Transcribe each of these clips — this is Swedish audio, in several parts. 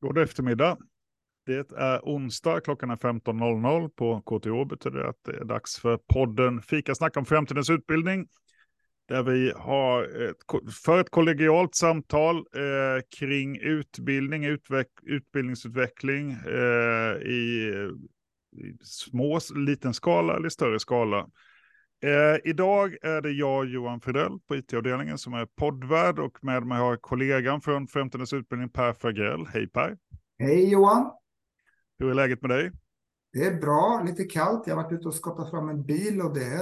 God eftermiddag. Det är onsdag, klockan är 15.00 på KTH. betyder det att det är dags för podden Fika snack om framtidens utbildning. Där vi har ett, för ett kollegialt samtal eh, kring utbildning, utveck, utbildningsutveckling eh, i, i små, liten skala eller större skala. Eh, idag är det jag, Johan Fridell, på IT-avdelningen som är poddvärd och med mig har jag kollegan från Framtidens utbildning, Per Fagrell. Hej Per! Hej Johan! Hur är läget med dig? Det är bra, lite kallt. Jag har varit ute och skottat fram en bil och det,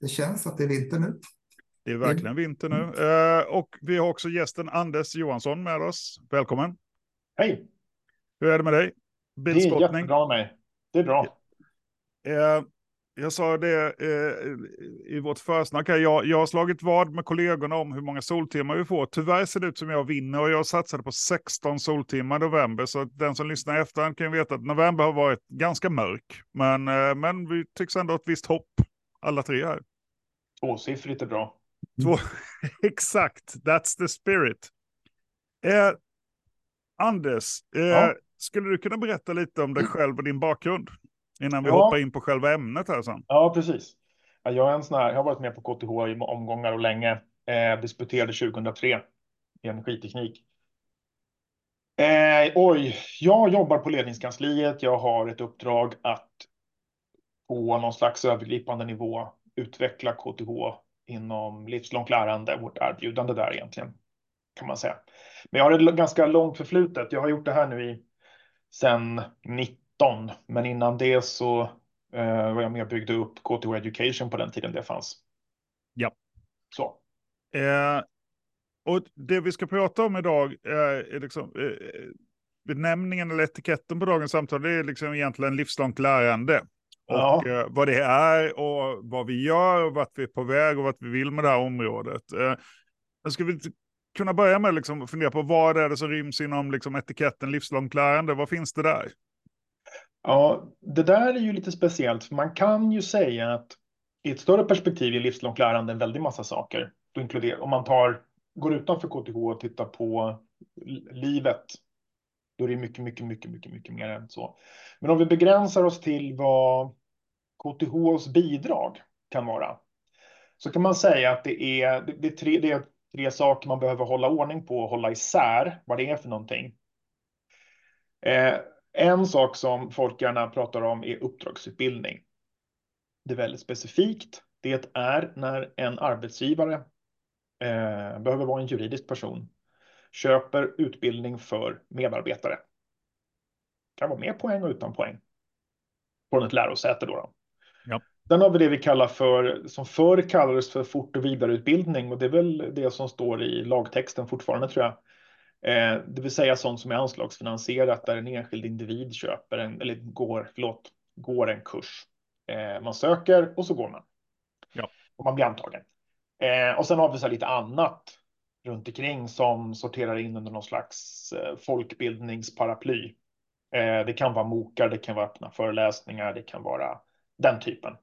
det känns att det är vinter nu. Det är verkligen vinter nu. Eh, och vi har också gästen Anders Johansson med oss. Välkommen! Hej! Hur är det med dig? Bilskottning? Det är jättebra med mig. Det är bra. Eh, jag sa det eh, i vårt försnack. Jag, jag har slagit vad med kollegorna om hur många soltimmar vi får. Tyvärr ser det ut som jag vinner och jag satsade på 16 soltimmar i november. Så den som lyssnar efterhand kan veta att november har varit ganska mörk. Men, eh, men vi tycks ändå ha ett visst hopp, alla tre här. Tvåsiffrigt är bra. Två, exakt, that's the spirit. Eh, Anders, eh, ja. skulle du kunna berätta lite om dig själv och din bakgrund? Innan vi ja. hoppar in på själva ämnet här sen. Ja, precis. Jag, är en sån här, jag har varit med på KTH i omgångar och länge. Eh, disputerade 2003 i energiteknik. Eh, oj, jag jobbar på ledningskansliet. Jag har ett uppdrag att på någon slags övergripande nivå utveckla KTH inom livslångt lärande, vårt erbjudande där egentligen, kan man säga. Men jag har ett ganska långt förflutet. Jag har gjort det här nu i sedan 90 men innan det så eh, var jag med och byggde upp KTH Education på den tiden det fanns. Ja. Så. Eh, och det vi ska prata om idag är liksom eh, benämningen eller etiketten på dagens samtal. Det är liksom egentligen livslångt lärande. Och ja. eh, vad det är och vad vi gör och vart vi är på väg och vart vi vill med det här området. Eh, jag skulle kunna börja med liksom att fundera på vad är det som ryms inom liksom etiketten livslångt lärande? Vad finns det där? Ja, det där är ju lite speciellt, för man kan ju säga att i ett större perspektiv är livslångt lärande en väldig massa saker. Då inkluderar, om man tar, går utanför KTH och tittar på livet, då är det mycket, mycket, mycket, mycket, mycket mer än så. Men om vi begränsar oss till vad KTHs bidrag kan vara, så kan man säga att det är, det är, tre, det är tre saker man behöver hålla ordning på och hålla isär vad det är för någonting. Eh, en sak som folk gärna pratar om är uppdragsutbildning. Det är väldigt specifikt. Det är när en arbetsgivare eh, behöver vara en juridisk person köper utbildning för medarbetare. Det kan vara med poäng och utan poäng. Från ett lärosäte då. då. Ja. Sen har vi det vi kallar för, som förr kallades för fort och vidareutbildning och det är väl det som står i lagtexten fortfarande tror jag. Eh, det vill säga sånt som är anslagsfinansierat där en enskild individ köper en, eller går, förlåt, går en kurs. Eh, man söker och så går man. Ja. Och man blir antagen. Eh, och sen har vi så lite annat runt omkring som sorterar in under någon slags folkbildningsparaply. det kan vara mokar, det kan vara öppna föreläsningar, det kan vara den typen.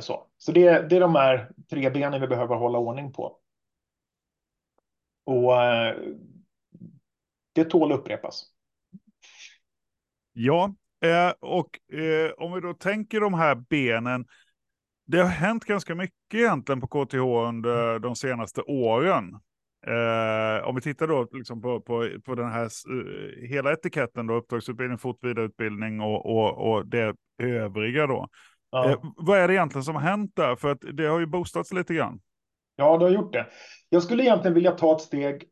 så så det, det är de här tre benen vi behöver hålla ordning på. Och eh, det tål upprepas. Ja, eh, och eh, om vi då tänker de här benen. Det har hänt ganska mycket egentligen på KTH under de senaste åren. Eh, om vi tittar då liksom på, på, på den här uh, hela etiketten då, uppdragsutbildning, fortvidareutbildning och, och, och det övriga då. Ja. Eh, vad är det egentligen som har hänt där? För att det har ju boostats lite grann. Ja, du har gjort det. Jag skulle egentligen vilja ta ett steg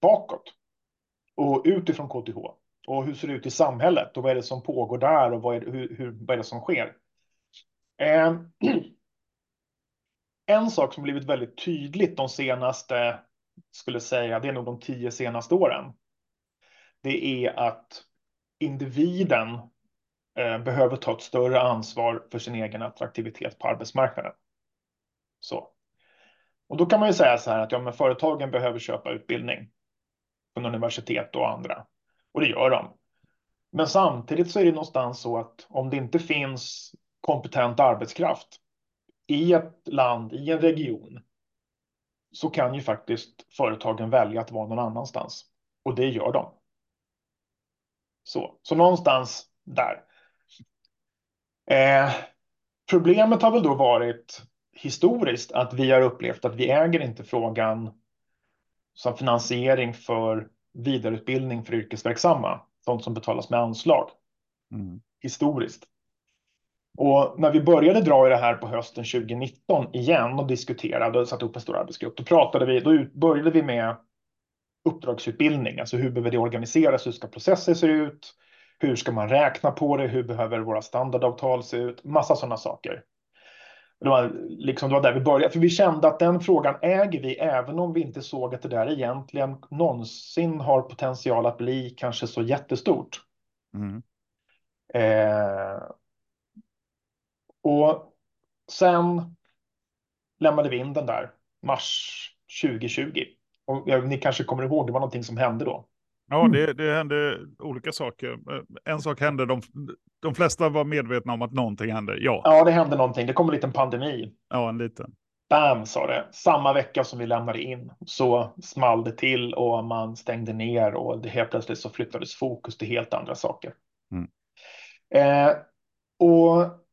bakåt och utifrån KTH. Och hur ser det ut i samhället och vad är det som pågår där och vad är det, hur, hur, vad är det som sker? Eh, en sak som blivit väldigt tydligt de senaste, skulle säga, det är nog de tio senaste åren. Det är att individen eh, behöver ta ett större ansvar för sin egen attraktivitet på arbetsmarknaden. Så. Och då kan man ju säga så här att ja, men företagen behöver köpa utbildning från universitet och andra. Och det gör de. Men samtidigt så är det någonstans så att om det inte finns kompetent arbetskraft i ett land, i en region, så kan ju faktiskt företagen välja att vara någon annanstans. Och det gör de. Så, så någonstans där. Eh, problemet har väl då varit historiskt att vi har upplevt att vi äger inte frågan som finansiering för vidareutbildning för yrkesverksamma, sånt som betalas med anslag. Mm. Historiskt. Och när vi började dra i det här på hösten 2019 igen och diskuterade och satte upp en stor arbetsgrupp, då pratade vi, då började vi med uppdragsutbildning, alltså hur behöver det organiseras, hur ska processer se ut, hur ska man räkna på det, hur behöver våra standardavtal se ut, massa sådana saker. Det var, liksom, det var där vi började, för vi kände att den frågan äger vi, även om vi inte såg att det där egentligen någonsin har potential att bli kanske så jättestort. Mm. Eh, och sen lämnade vi in den där, mars 2020. Och ni kanske kommer ihåg, det var någonting som hände då. Ja, det, det hände olika saker. En sak hände, de, de flesta var medvetna om att någonting hände. Ja. ja, det hände någonting. Det kom en liten pandemi. Ja, en liten. Bam, sa det. Samma vecka som vi lämnade in så small det till och man stängde ner och det helt plötsligt så flyttades fokus till helt andra saker. Mm. Eh, och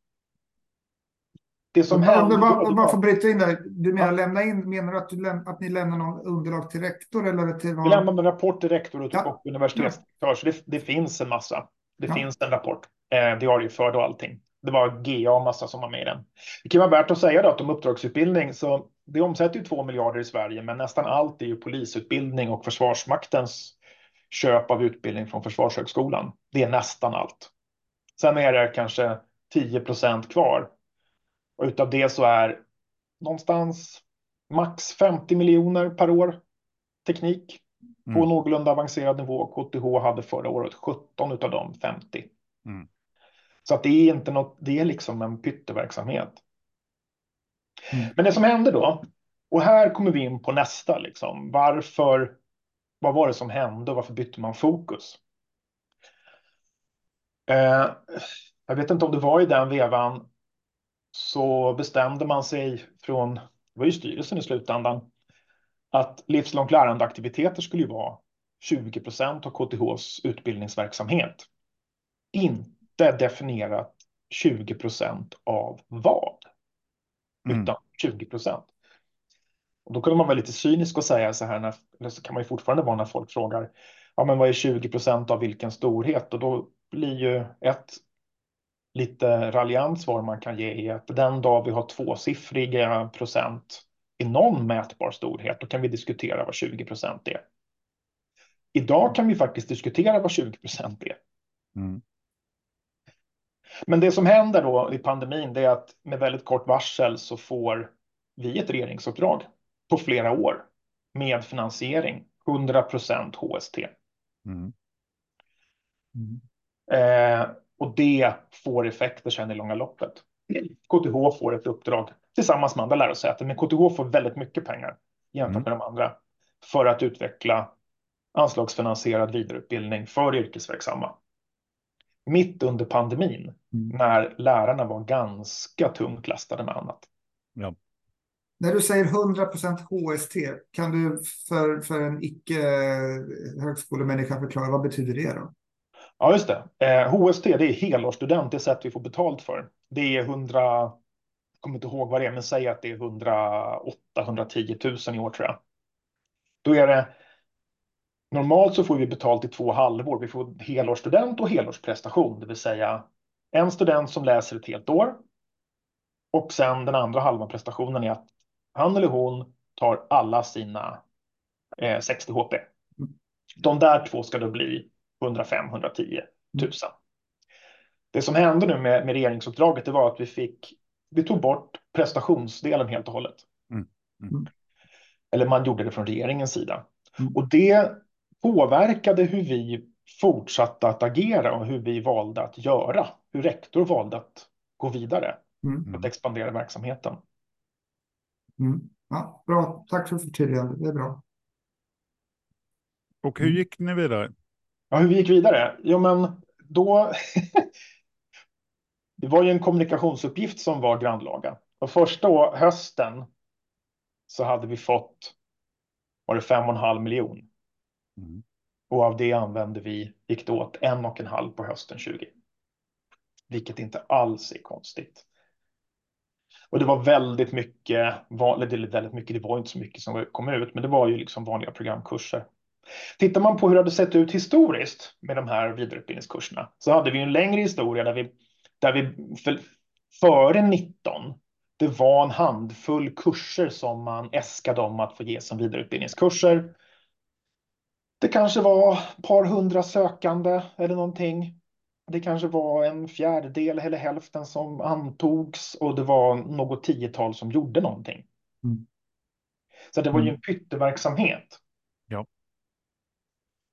det som hände... Bara för bryta in där. Du menar ja. lämna in, menar du att, du läm, att ni lämnar någon underlag till rektor eller till någon... Vi lämnar en rapport till rektor och, ja. och universitetsdirektör, så det, det, finns en massa. Det ja. finns en rapport, eh, diarieförd och allting. Det var GA och massa som var med i den. Det kan vara värt att säga då att om uppdragsutbildning, så det omsätter ju två miljarder i Sverige, men nästan allt är ju polisutbildning och Försvarsmaktens köp av utbildning från Försvarshögskolan. Det är nästan allt. Sen är det kanske 10 procent kvar och utav det så är någonstans max 50 miljoner per år teknik på mm. någorlunda avancerad nivå. KTH hade förra året 17 utav dem 50. Mm. Så att det är inte något, det är liksom en pytteverksamhet. Mm. Men det som hände då, och här kommer vi in på nästa, liksom, varför, vad var det som hände och varför bytte man fokus? Eh, jag vet inte om det var i den vevan så bestämde man sig från, det var ju styrelsen i slutändan, att livslångt lärande aktiviteter skulle ju vara 20 procent av KTHs utbildningsverksamhet. Inte definierat 20 procent av vad, mm. utan 20 procent. Och då kunde man vara lite cynisk och säga så här, när, eller så kan man ju fortfarande vara när folk frågar, ja men vad är 20 procent av vilken storhet? Och då blir ju ett lite raljant svar man kan ge är att den dag vi har tvåsiffriga procent i någon mätbar storhet, då kan vi diskutera vad 20 procent är. Idag kan vi faktiskt diskutera vad 20 procent är. Mm. Men det som händer då i pandemin det är att med väldigt kort varsel så får vi ett regeringsuppdrag på flera år med finansiering, 100 procent HST. Mm. Mm. Eh, och det får effekter sen i långa loppet. KTH får ett uppdrag tillsammans med andra lärosäten, men KTH får väldigt mycket pengar jämfört mm. med de andra för att utveckla anslagsfinansierad vidareutbildning för yrkesverksamma. Mitt under pandemin, mm. när lärarna var ganska tungt lastade med annat. Ja. När du säger 100% HST, kan du för, för en icke högskolemänniska förklara vad betyder det då? Ja, just det. Eh, HST, det är helårsstudent, det sätt vi får betalt för. Det är 100, jag kommer inte ihåg vad det är, men säg att det är 108-110 000 i år tror jag. Då är det, normalt så får vi betalt i två halvår. Vi får helårsstudent och helårsprestation, det vill säga en student som läser ett helt år. Och sen den andra halvan prestationen är att han eller hon tar alla sina eh, 60 HP. De där två ska då bli 105-110 000. Det som hände nu med, med regeringsuppdraget det var att vi fick, vi tog bort prestationsdelen helt och hållet. Mm. Mm. Eller man gjorde det från regeringens sida. Mm. Och det påverkade hur vi fortsatte att agera och hur vi valde att göra. Hur rektor valde att gå vidare. Mm. Att expandera verksamheten. Mm. Ja, bra, tack för förtydligandet. Det är bra. Och hur gick ni vidare? Ja, hur vi gick vidare? Jo, men då... det var ju en kommunikationsuppgift som var grannlaga. Och första hösten så hade vi fått var det fem och en halv miljon. Mm. Och av det använde vi, gick det åt en och en halv på hösten 20. Vilket inte alls är konstigt. Och det var väldigt mycket, väldigt mycket, det var inte så mycket som kom ut, men det var ju liksom vanliga programkurser. Tittar man på hur det hade sett ut historiskt med de här vidareutbildningskurserna så hade vi en längre historia där vi, där vi för, före 19 det var en handfull kurser som man äskade om att få ge som vidareutbildningskurser. Det kanske var ett par hundra sökande eller någonting. Det kanske var en fjärdedel eller hälften som antogs och det var något tiotal som gjorde någonting. Mm. Så det var ju en mm. pytteverksamhet. Ja.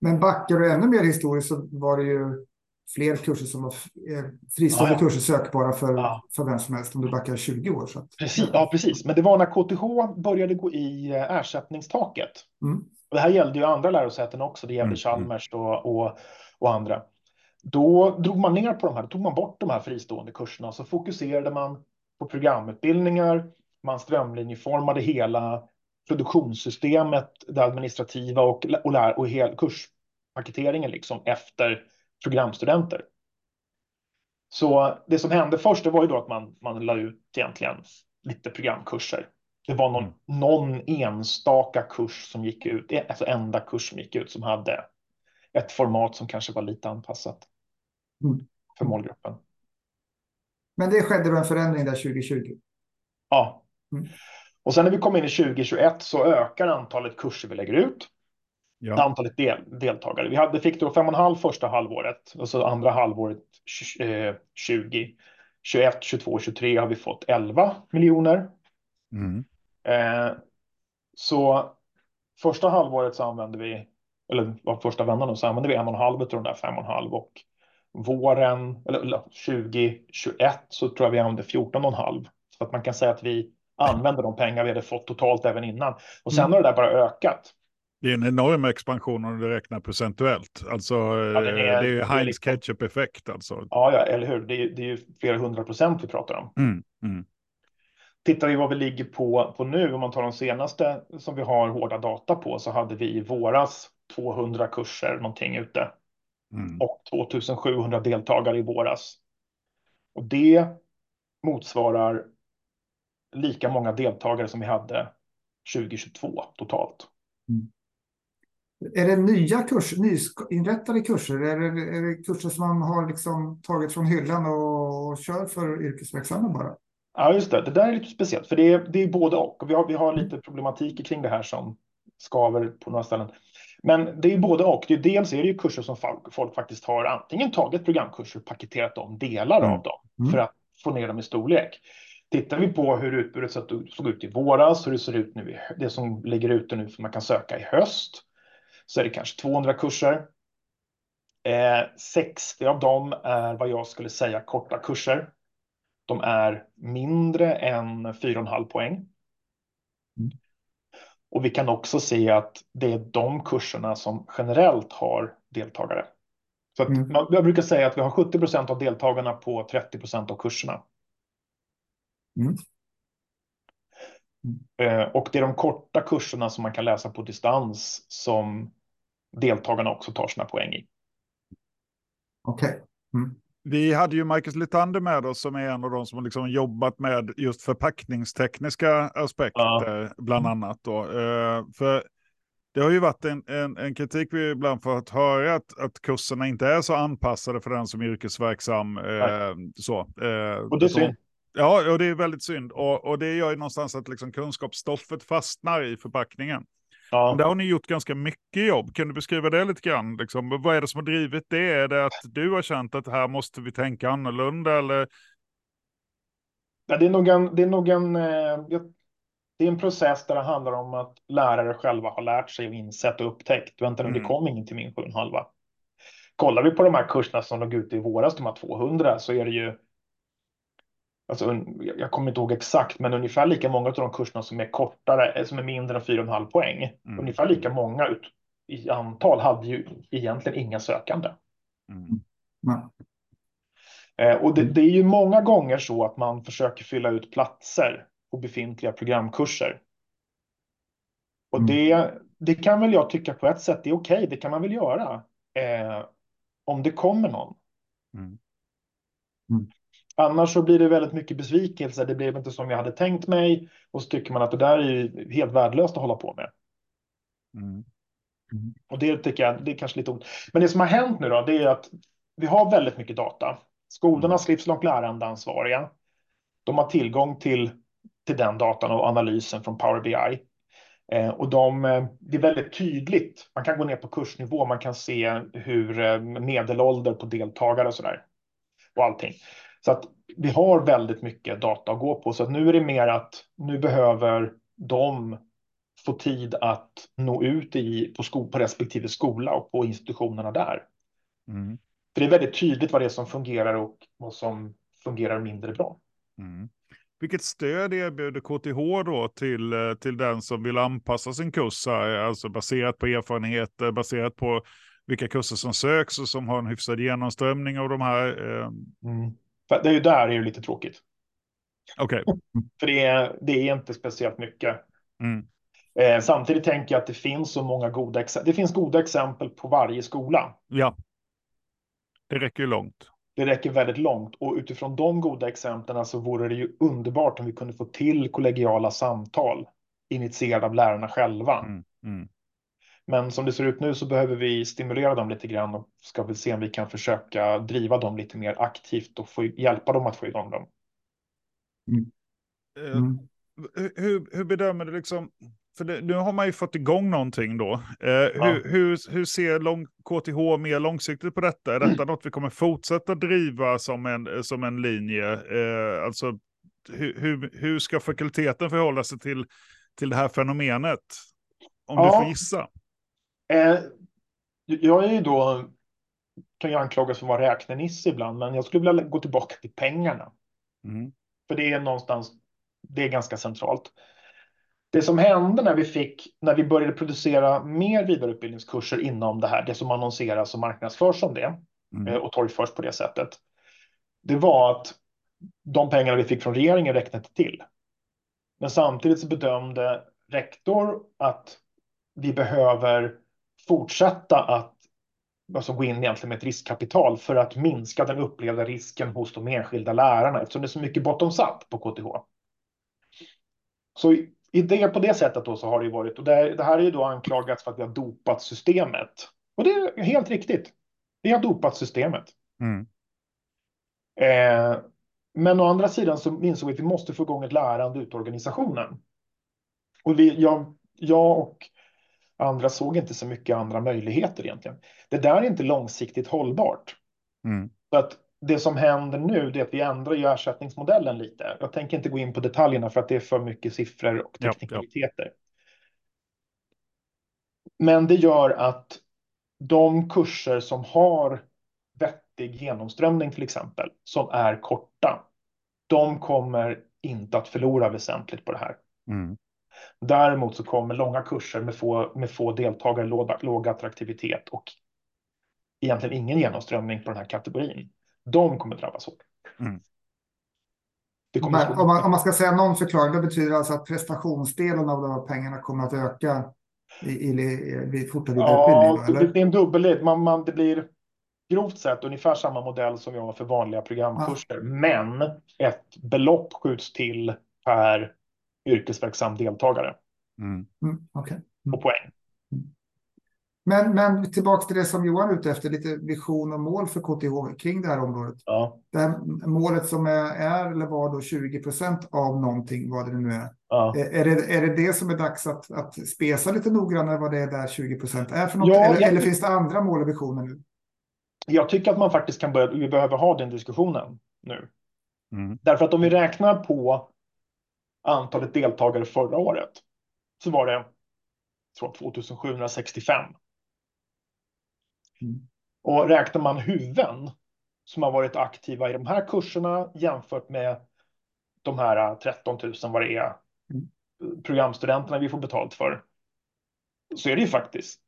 Men backar du ännu mer historiskt så var det ju fler kurser som var eh, fristående ja, ja. kurser sökbara för, ja. för vem som helst om du backar 20 år. Så att, precis, ja, precis. Men det var när KTH började gå i eh, ersättningstaket. Mm. Och det här gällde ju andra lärosäten också. Det gällde mm. Chalmers och, och, och andra. Då drog man ner på de här, då tog man bort de här fristående kurserna och så fokuserade man på programutbildningar. Man strömlinjeformade hela produktionssystemet, det administrativa och, och, lär, och hel kurspaketeringen liksom efter programstudenter. Så det som hände först det var ju då att man, man la ut egentligen lite programkurser. Det var någon, mm. någon enstaka kurs som gick ut, alltså enda kurs som gick ut som hade ett format som kanske var lite anpassat mm. för målgruppen. Men det skedde då en förändring där 2020? Ja. Mm. Och sen när vi kom in i 2021 så ökar antalet kurser vi lägger ut. Ja. Antalet del, deltagare. Vi hade, fick då fem och en halv första halvåret och så andra halvåret eh, 20. 21, 22, 23 har vi fått 11 miljoner. Mm. Eh, så första halvåret så använde vi, eller var första vändan så använde vi en och en halv av de där fem och en halv och våren eller 2021 så tror jag vi använde 14 och en halv. Så att man kan säga att vi använde de pengar vi hade fått totalt även innan. Och sen mm. har det där bara ökat. Det är en enorm expansion om du räknar procentuellt. Alltså, ja, är, det är ju Heinz liksom... ketchup-effekt. Alltså. Ja, ja, eller hur. Det är, det är ju flera hundra procent vi pratar om. Mm, mm. Tittar vi vad vi ligger på, på nu, om man tar de senaste som vi har hårda data på, så hade vi i våras 200 kurser någonting ute. Mm. Och 2700 deltagare i våras. Och det motsvarar lika många deltagare som vi hade 2022 totalt. Mm. Är det nya kurser, nyinrättade kurser? Är det, är det kurser som man har liksom tagit från hyllan och, och kör för yrkesverksamma bara? Ja, just det. Det där är lite speciellt, för det är, det är både och. Vi har, vi har lite problematik kring det här som skaver på några ställen. Men det är både och. Det är, dels är det ju kurser som folk, folk faktiskt har antingen tagit programkurser och paketerat om delar mm. av dem mm. för att få ner dem i storlek. Tittar vi på hur utbudet såg ut i våras, hur det ser ut nu, det som ligger ute nu för man kan söka i höst, så är det kanske 200 kurser. Eh, 60 av dem är vad jag skulle säga korta kurser. De är mindre än 4,5 poäng. Mm. Och vi kan också se att det är de kurserna som generellt har deltagare. Så mm. jag brukar säga att vi har 70 procent av deltagarna på 30 procent av kurserna. Mm. Eh, och det är de korta kurserna som man kan läsa på distans som deltagarna också tar sina poäng i. Okej. Okay. Mm. Vi hade ju Marcus Litander med oss som är en av de som har liksom jobbat med just förpackningstekniska aspekter, ja. bland mm. annat. Då. Eh, för det har ju varit en, en, en, kritik vi ibland fått höra att, att kurserna inte är så anpassade för den som är yrkesverksam. Eh, så, eh, och det är synd. Ja, och det är väldigt synd. Och, och det gör ju någonstans att liksom kunskapsstoffet fastnar i förpackningen. Ja. Där har ni gjort ganska mycket jobb. Kan du beskriva det lite grann? Liksom, vad är det som har drivit det? Är det att du har känt att här måste vi tänka annorlunda? Eller? Ja, det är nog en, det är nog en, eh, det är en process där det handlar om att lärare själva har lärt sig och insett och upptäckt. Vänta nu, mm. det kom ingen till min 7,5. Kollar vi på de här kurserna som låg ute i våras, de här 200, så är det ju alltså, jag kommer inte ihåg exakt, men ungefär lika många av de kurserna som är kortare, eh, som är mindre än 4,5 poäng, mm. ungefär lika många ut, i antal hade ju egentligen inga sökande. Mm. Mm. och det, det, är ju många gånger så att man försöker fylla ut platser på befintliga programkurser. Och mm. det, det kan väl jag tycka på ett sätt är okej, det kan man väl göra. Eh, om det kommer någon. Annars så blir det väldigt mycket besvikelse. Det blev inte som jag hade tänkt mig. Och så tycker man att det där är helt värdelöst att hålla på med. Mm. Mm. Och det tycker jag, det är kanske lite ont. Men det som har hänt nu då, det är att vi har väldigt mycket data. Skolornas mm. livslångt lärande ansvariga. De har tillgång till, till den datan och analysen från Power BI. Eh, och de, eh, det är väldigt tydligt. Man kan gå ner på kursnivå. Man kan se hur eh, medelålder på deltagare och så där. Och allting. Så att vi har väldigt mycket data att gå på. Så att nu är det mer att nu behöver de få tid att nå ut i, på, sko, på respektive skola och på institutionerna där. Mm. För det är väldigt tydligt vad det är som fungerar och vad som fungerar mindre bra. Mm. Vilket stöd erbjuder KTH då till, till den som vill anpassa sin kurs, alltså baserat på erfarenheter, baserat på vilka kurser som söks och som har en hyfsad genomströmning av de här? Eh... Mm. Det är ju där det är lite tråkigt. Okej. Okay. För det är, det är inte speciellt mycket. Mm. Eh, samtidigt tänker jag att det finns så många goda exempel. Det finns goda exempel på varje skola. Ja. Det räcker ju långt. Det räcker väldigt långt och utifrån de goda exemplen så vore det ju underbart om vi kunde få till kollegiala samtal initierade av lärarna själva. Mm, mm. Men som det ser ut nu så behöver vi stimulera dem lite grann och ska väl se om vi kan försöka driva dem lite mer aktivt och få hjälpa dem att få igång dem. Mm. Eh, mm. Hur, hur bedömer du liksom, för det, nu har man ju fått igång någonting då. Eh, ja. hur, hur, hur, ser lång, KTH mer långsiktigt på detta? Är detta något vi kommer fortsätta driva som en, som en linje? Eh, alltså, hur, hur, hur ska fakulteten förhålla sig till, till det här fenomenet? Om ja. du får gissa. Eh, jag är ju då, kan jag anklagas för att vara räknenisse ibland, men jag skulle vilja gå tillbaka till pengarna. Mm. För det är någonstans, det är ganska centralt. Det som hände när vi fick, när vi började producera mer vidareutbildningskurser inom det här, det som annonseras och marknadsförs som det mm. Eh, och torgförs på det sättet. Det var att de pengarna vi fick från regeringen räckte inte till. Men samtidigt bedömde rektor att vi behöver fortsätta att alltså gå in egentligen med ett riskkapital för att minska den upplevda risken hos de enskilda lärarna eftersom det är så mycket bottom up på KTH. Så i det, på det sättet då så har det ju varit och det, det här är ju då anklagats för att vi har dopat systemet. Och det är helt riktigt. Vi har dopat systemet. Mm. Eh, men å andra sidan så insåg vi att vi måste få igång ett lärande ut organisationen. Och vi, jag, jag och andra såg inte så mycket andra möjligheter egentligen. Det där är inte långsiktigt hållbart. Mm. Så att det som händer nu är att vi ändrar ju ersättningsmodellen lite. Jag tänker inte gå in på detaljerna för att det är för mycket siffror och teknikaliteter. Ja, ja. Men det gör att de kurser som har vettig genomströmning till exempel, som är korta, de kommer inte att förlora väsentligt på det här. Mm. Däremot så kommer långa kurser med få, med få deltagare, låg, låg attraktivitet och egentligen ingen genomströmning på den här kategorin de kommer drabbas hårt. Mm. Men, om, man, om, man, ska säga någon förklaring, det betyder alltså att prestationsdelen av de här pengarna kommer att öka i, i, vid fortsatt ja, utbildning? Ja, det är en dubbelled. Man, man, det blir grovt sett ungefär samma modell som vi har för vanliga programkurser, ja. men ett belopp skjuts till per yrkesverksam deltagare. Mm. Mm, okay. mm. Och poäng. Men, men tillbaka till det som Johan är ute efter, lite vision och mål för KTH kring det här området. Ja. Det här målet som är, är eller var då 20 procent av någonting, vad det nu är. Ja. Är, det, är det det som är dags att, att spesa lite noggrannare vad det är där 20 procent är för något? Ja, eller, jag... eller, finns det andra mål och visioner nu? Jag tycker att man faktiskt kan börja, vi behöver ha den diskussionen nu. Mm. Därför att om vi räknar på antalet deltagare förra året så var det från 2765 Mm. Och räknar man huvuden som har varit aktiva i de här kurserna jämfört med de här 13 000 vad det är mm. programstudenterna vi får betalt för så är det ju faktiskt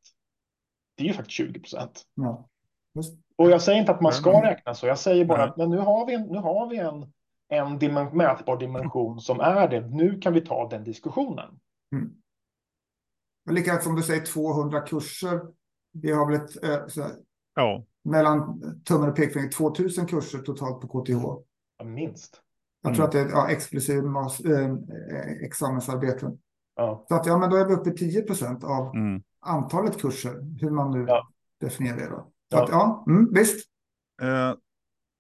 det är ju faktiskt 20 procent. Ja. Och jag säger inte att man ska räkna så. Jag säger bara att men nu har vi en, nu har vi en, en dimen, mätbar dimension som är det. Nu kan vi ta den diskussionen. Mm. Likadant som du säger 200 kurser. Vi har väl ett, eh, så här, ja. mellan tummen och pekfingret 2000 kurser totalt på KTH. Ja, minst. Jag tror mm. att det är ja, exklusive äh, examensarbeten. Ja. Så att ja, men då är vi uppe i 10 procent av mm. antalet kurser, hur man nu ja. definierar det. Då. Så ja. Att, ja, mm, visst. Uh,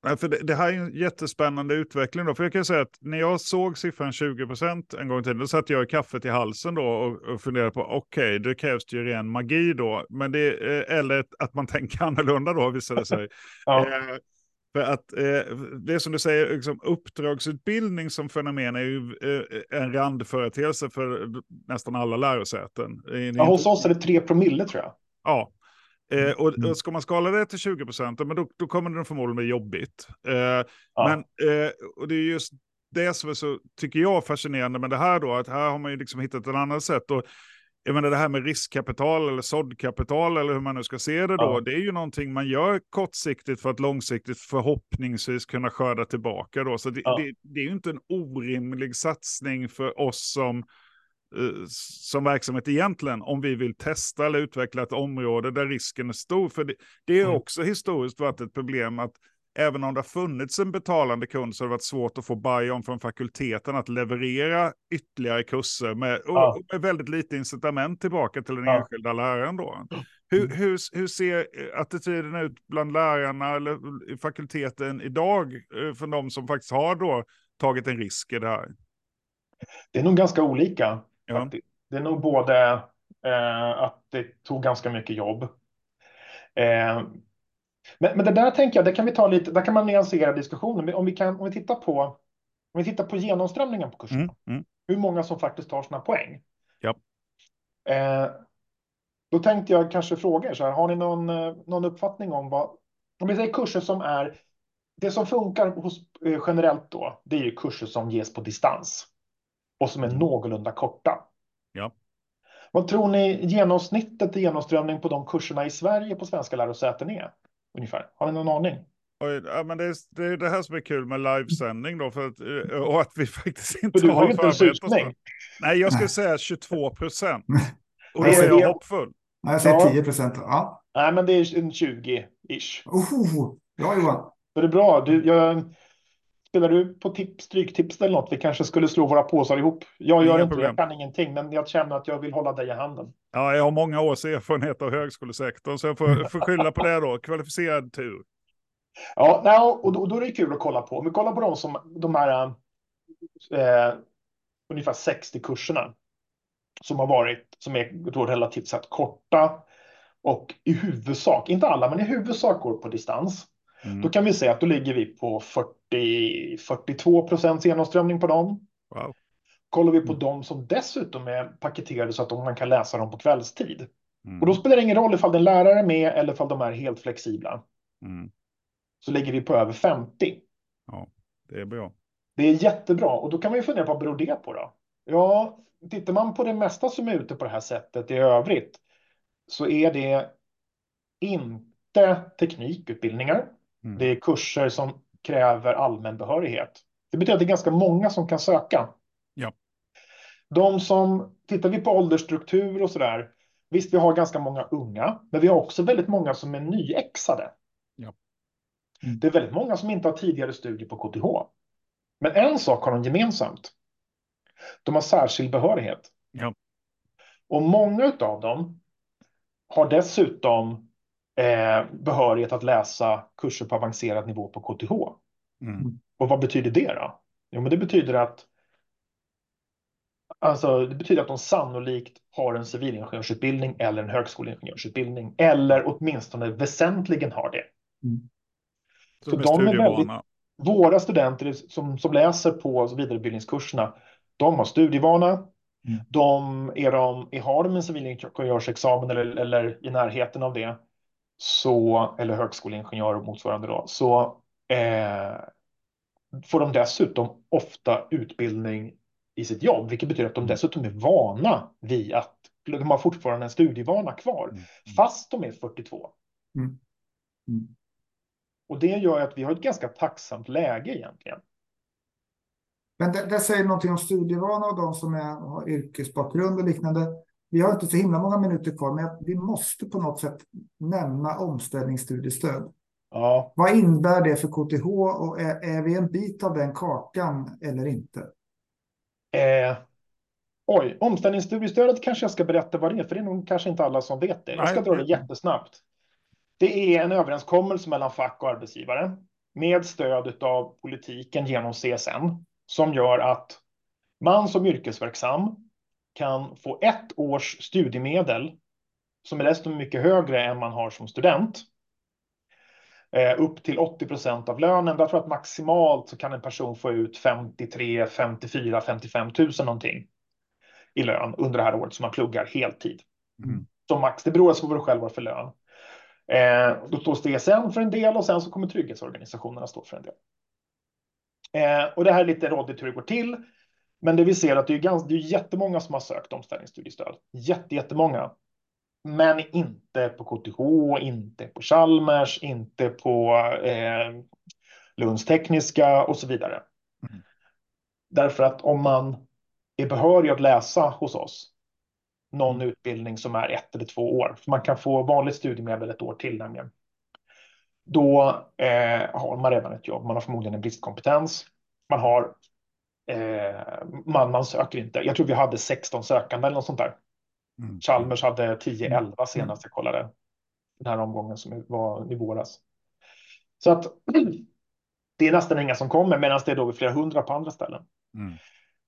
för det, det, här är en jättespännande utveckling. Då. För jag kan säga att när jag såg siffran 20 procent en gång i tiden, då satte jag kaffet i halsen då och, och funderade på, okej, okay, det krävs ju ren magi då. Men det, eh, eller att man tänker annorlunda då, visade det sig. ja. eh, för att eh, det som du säger, liksom, uppdragsutbildning som fenomen är ju eh, en randföreteelse för nästan alla lärosäten. Ja, hos oss är det 3 promille tror jag. Ja, Eh, och, och, mm. ska man skala det till 20 procent, då, då kommer det förmodligen bli jobbigt. Eh, ja. Men eh, och det är just det som är så, tycker jag, fascinerande med det här då, att här har man ju liksom hittat ett annat sätt. Och, jag menar det här med riskkapital eller såddkapital eller hur man nu ska se det då, ja. det är ju någonting man gör kortsiktigt för att långsiktigt förhoppningsvis kunna skörda tillbaka då. Så det, ja. det, det är ju inte en orimlig satsning för oss som som verksamhet egentligen om vi vill testa eller utveckla ett område där risken är stor. För det, det är mm. också historiskt varit ett problem att även om det har funnits en betalande kund så har det varit svårt att få buy-on från fakulteten att leverera ytterligare kurser med, ja. med väldigt lite incitament tillbaka till den ja. enskilda läraren. Då. Hur, mm. hur, hur ser attityden ut bland lärarna eller fakulteten idag eh, för de som faktiskt har då tagit en risk i det här? Det är nog ganska olika. Ja. Det, det, är nog både eh, att det tog ganska mycket jobb. Eh, men, men det där tänker jag, det kan vi ta lite, där kan man nyansera diskussionen. Om vi, kan, om vi tittar på om vi tittar på genomströmningen på kurserna, mm, mm. hur många som faktiskt tar sina poäng. Ja. Eh, då tänkte jag kanske fråga er så här, har ni någon, eh, någon uppfattning om vad, om vi säger kurser som är, det som funkar hos, eh, generellt då, det är ju kurser som ges på distans och som är någorlunda korta. Ja. Vad tror ni genomsnittet i genomströmning på de kurserna i Sverige på svenska lärosäten är? Ungefär. Har ni någon aning? Oj, ja, men det, är, det är det här som är kul med livesändning då, för att, eh, och att vi faktiskt inte du har, har inte en susning. Nej, jag skulle säga 22 procent. Och då är jag hoppfull. Nej, jag säger ja. 10 procent. Ja. Nej, men det är en 20-ish. Oh, bra Johan. Det är bra. Du, jag, Spelar du på tips, stryktips eller något? Vi kanske skulle slå våra påsar ihop. Jag gör Inga inte jag kan ingenting, men jag känner att jag vill hålla dig i handen. Ja, jag har många års erfarenhet av högskolesektorn, så jag får, får skylla på det då. Kvalificerad tur. Ja, och då, då, är det kul att kolla på. Om vi kollar på de, som, de här eh, ungefär 60 kurserna som har varit, som är då relativt sett korta och i huvudsak, inte alla, men i huvudsak går på distans. Mm. Då kan vi säga att då ligger vi på 40, 42 procents genomströmning på dem. Wow. Kollar vi på mm. dem som dessutom är paketerade så att man kan läsa dem på kvällstid. Mm. Och då spelar det ingen roll ifall det är en lärare med eller ifall de är helt flexibla. Mm. Så ligger vi på över 50. Ja, det är bra. Det är jättebra. Och då kan man ju fundera på vad beror det på då? Ja, tittar man på det mesta som är ute på det här sättet i övrigt så är det inte teknikutbildningar. Mm. Det är kurser som kräver allmän behörighet. Det betyder att det är ganska många som kan söka. Ja. De som, tittar vi på åldersstruktur och så där, visst vi har ganska många unga, men vi har också väldigt många som är nyexade. Ja. Mm. Det är väldigt många som inte har tidigare studier på KTH. Men en sak har de gemensamt. De har särskild behörighet. Ja. Och många av dem har dessutom behörighet att läsa kurser på avancerad nivå på KTH. Mm. Och vad betyder det då? Jo, men det betyder att Alltså, det betyder att de sannolikt har en civilingenjörsutbildning eller en högskoleingenjörsutbildning eller åtminstone väsentligen har det. Mm. Så, Så de är väldigt, våra studenter som, som läser på vidareutbildningskurserna, de har studievana. Mm. De, är de, har de en civilingenjörsexamen eller, eller i närheten av det, så, eller högskoleingenjör och motsvarande då, så eh, får de dessutom ofta utbildning i sitt jobb, vilket betyder att de dessutom är vana vid att de har fortfarande en studievana kvar, mm. fast de är 42. Mm. Mm. Och det gör att vi har ett ganska tacksamt läge egentligen. Men det, det säger någonting om studievana och de som är, har yrkesbakgrund och liknande. Vi har inte så himla många minuter kvar, men vi måste på något sätt nämna omställningsstudiestöd. Ja. Vad innebär det för KTH och är, är vi en bit av den kakan eller inte? Eh, oj, omställningsstudiestödet kanske jag ska berätta vad det är, för det är nog kanske inte alla som vet det. Jag ska dra det jättesnabbt. Det är en överenskommelse mellan fack och arbetsgivare med stöd av politiken genom CSN som gör att man som yrkesverksam kan få ett års studiemedel som är desto mycket högre än man har som student. Eh, upp till 80 procent av lönen. Jag tror att maximalt så kan en person få ut 53, 54, 55 000 någonting i lön under det här året som man pluggar heltid. Mm. Som max. Det beror alltså på vad du själv har för lön. Eh, då står CSN för en del och sen så kommer trygghetsorganisationerna stå för en del. Eh, och det här är lite rådigt hur det går till. Men det vi ser att det är, ganska, det är jättemånga som har sökt omställningsstudiestöd. Jätte, jättemånga. Men inte på KTH, inte på Chalmers, inte på eh, Lunds tekniska och så vidare. Mm. Därför att om man är behörig att läsa hos oss någon mm. utbildning som är ett eller två år, för man kan få vanligt studiemedel ett år till nämligen. Då eh, har man redan ett jobb, man har förmodligen en bristkompetens, man har man, man söker inte. Jag tror vi hade 16 sökande eller något sånt där. Mm. Chalmers hade 10-11 mm. senast jag kollade. Den här omgången som var i våras. Så att det är nästan inga som kommer medan det är då flera hundra på andra ställen. Mm.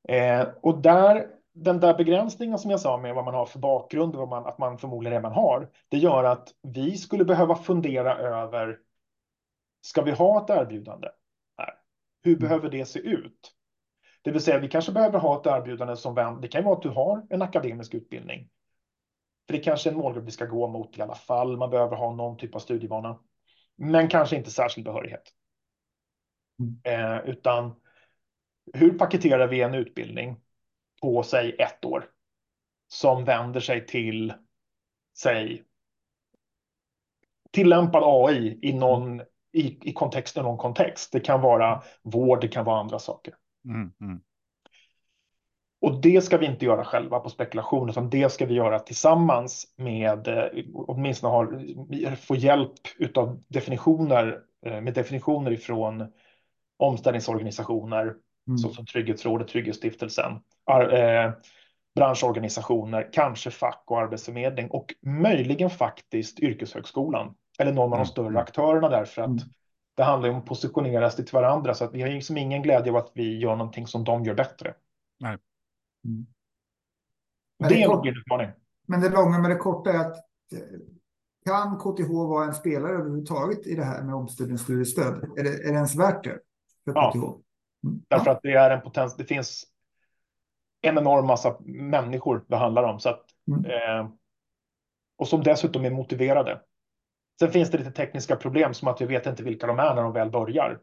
Eh, och där, den där begränsningen som jag sa med vad man har för bakgrund och man, att man förmodligen redan har, det gör att vi skulle behöva fundera över, ska vi ha ett erbjudande här? Hur mm. behöver det se ut? Det vill säga, vi kanske behöver ha ett erbjudande som vänder. Det kan vara att du har en akademisk utbildning. För det kanske är en målgrupp vi ska gå mot i alla fall. Man behöver ha någon typ av studievana, men kanske inte särskild behörighet. Mm. Eh, utan hur paketerar vi en utbildning på, säg ett år som vänder sig till, säg, tillämpad AI i någon i, i kontext, någon kontext. Det kan vara vård, det kan vara andra saker. Mm, mm. Och det ska vi inte göra själva på spekulation, utan det ska vi göra tillsammans med, eh, åtminstone har, få hjälp av definitioner, eh, med definitioner ifrån omställningsorganisationer, mm. såsom Trygghetsrådet, Trygghetsstiftelsen, eh, branschorganisationer, kanske fack och arbetsförmedling och möjligen faktiskt yrkeshögskolan eller någon av de mm. större aktörerna därför att mm. Det handlar om att positionera sig till varandra så att vi har liksom ingen glädje av att vi gör någonting som de gör bättre. Nej. Mm. Men det, är en utmaning. Men det långa med det korta är att eh, kan KTH vara en spelare överhuvudtaget i det här med omställningsstudiestöd? Är det, är det ens värt det för KTH? Ja, mm. därför att det är en potens. Det finns en enorm massa människor det handlar om så att mm. eh, och som dessutom är motiverade. Sen finns det lite tekniska problem som att vi vet inte vilka de är när de väl börjar.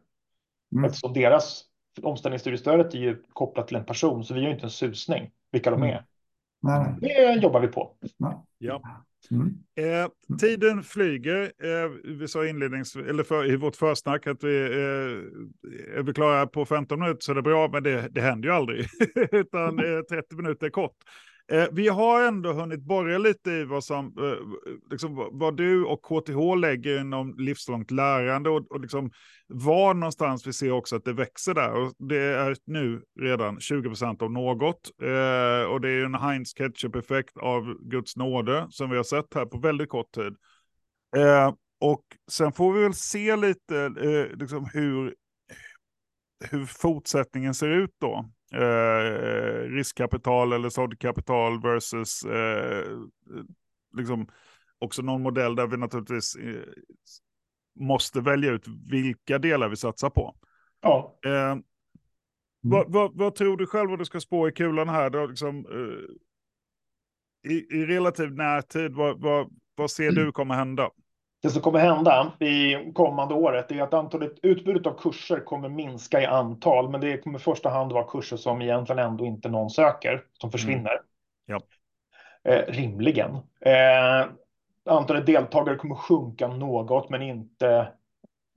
Mm. Eftersom deras omställningsstudiestödet är ju kopplat till en person, så vi har inte en susning vilka de är. Mm. Det jobbar vi på. Ja. Mm. Eh, tiden flyger. Eh, vi sa inlednings eller för, i vårt försnack att vi eh, är vi klara på 15 minuter så är det bra, men det, det händer ju aldrig. Utan 30 eh, minuter är kort. Eh, vi har ändå hunnit borra lite i vad, som, eh, liksom, vad du och KTH lägger inom livslångt lärande och, och liksom, var någonstans vi ser också att det växer där. Och det är nu redan 20 procent av något. Eh, och det är en Heinz ketchup-effekt av Guds nåde som vi har sett här på väldigt kort tid. Eh, och sen får vi väl se lite eh, liksom hur, hur fortsättningen ser ut då eh, riskkapital eller såddkapital versus eh, liksom också någon modell där vi naturligtvis eh, måste välja ut vilka delar vi satsar på. Ja. Eh, mm. vad, vad, vad, tror du själv vad du ska spå i kulan här? Då, liksom, eh, i, i, relativ närtid, vad, vad, vad ser du kommer hända? Det som kommer hända i kommande året är att antalet utbudet av kurser kommer minska i antal, men det kommer i första hand vara kurser som egentligen ändå inte någon söker, som mm. försvinner. Mm. Ja. Eh, rimligen. Eh, antalet deltagare kommer sjunka något, men inte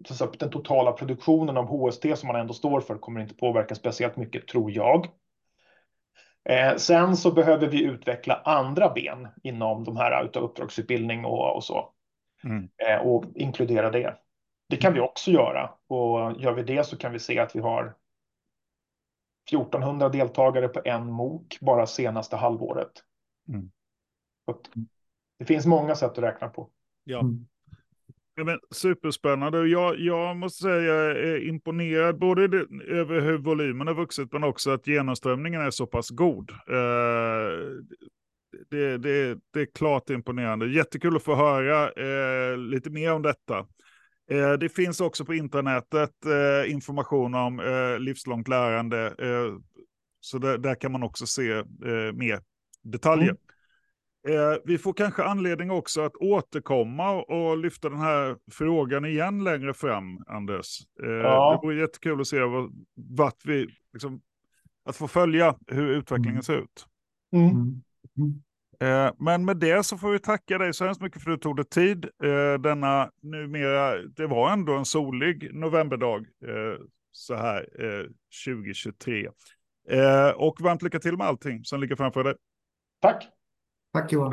så den totala produktionen av HST som man ändå står för kommer inte påverka speciellt mycket, tror jag. Eh, sen så behöver vi utveckla andra ben inom de här utav uppdragsutbildning och, och så. Mm. Eh, och inkludera det. Det kan vi också göra och gör vi det så kan vi se att vi har 1400 deltagare på en MOOC bara senaste halvåret. Mm. Det finns många sätt att räkna på. Ja. Mm. Ja, men, superspännande. Jag, jag måste säga jag är imponerad både det, över hur volymen har vuxit men också att genomströmningen är så pass god. Eh, det, det, det, är klart imponerande. Jättekul att få höra eh, lite mer om detta. Eh, det finns också på intranätet eh, information om eh, livslångt lärande. Eh, så där, där, kan man också se mer detaljer. Mm. Eh, vi får kanske anledning också att återkomma och lyfta den här frågan igen längre fram, Anders. Eh, ja. Det vore jättekul att se vad, vart vi, liksom, att få följa hur utvecklingen mm. ser ut. Mm. Mm. Eh, men med det så får vi tacka dig så hemskt mycket för att du tog dig tid. Eh, denna numera, det var ändå en solig novemberdag eh, så här 2023. och varmt lycka till med allting som ligger framför dig. Tack. Tack Johan.